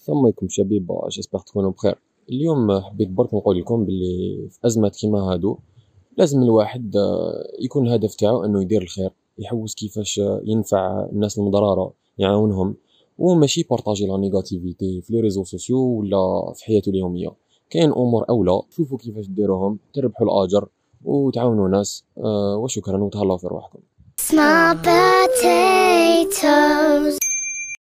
السلام عليكم شبيبة j'espère تكونوا بخير. اليوم حبيت برك نقول لكم باللي في أزمات كيما هادو لازم الواحد آه، يكون الهدف تاعو إنه يدير الخير يحوس كيفاش آه، ينفع الناس المضرارة يعاونهم وماشي partager la négativité في les réseaux sociaux ولا في حياته اليومية. كاين أمور أولى شوفوا كيفاش ديروهم تربحوا الأجر وتعاونوا ناس آه، وشكرا وتهلاو في روحكم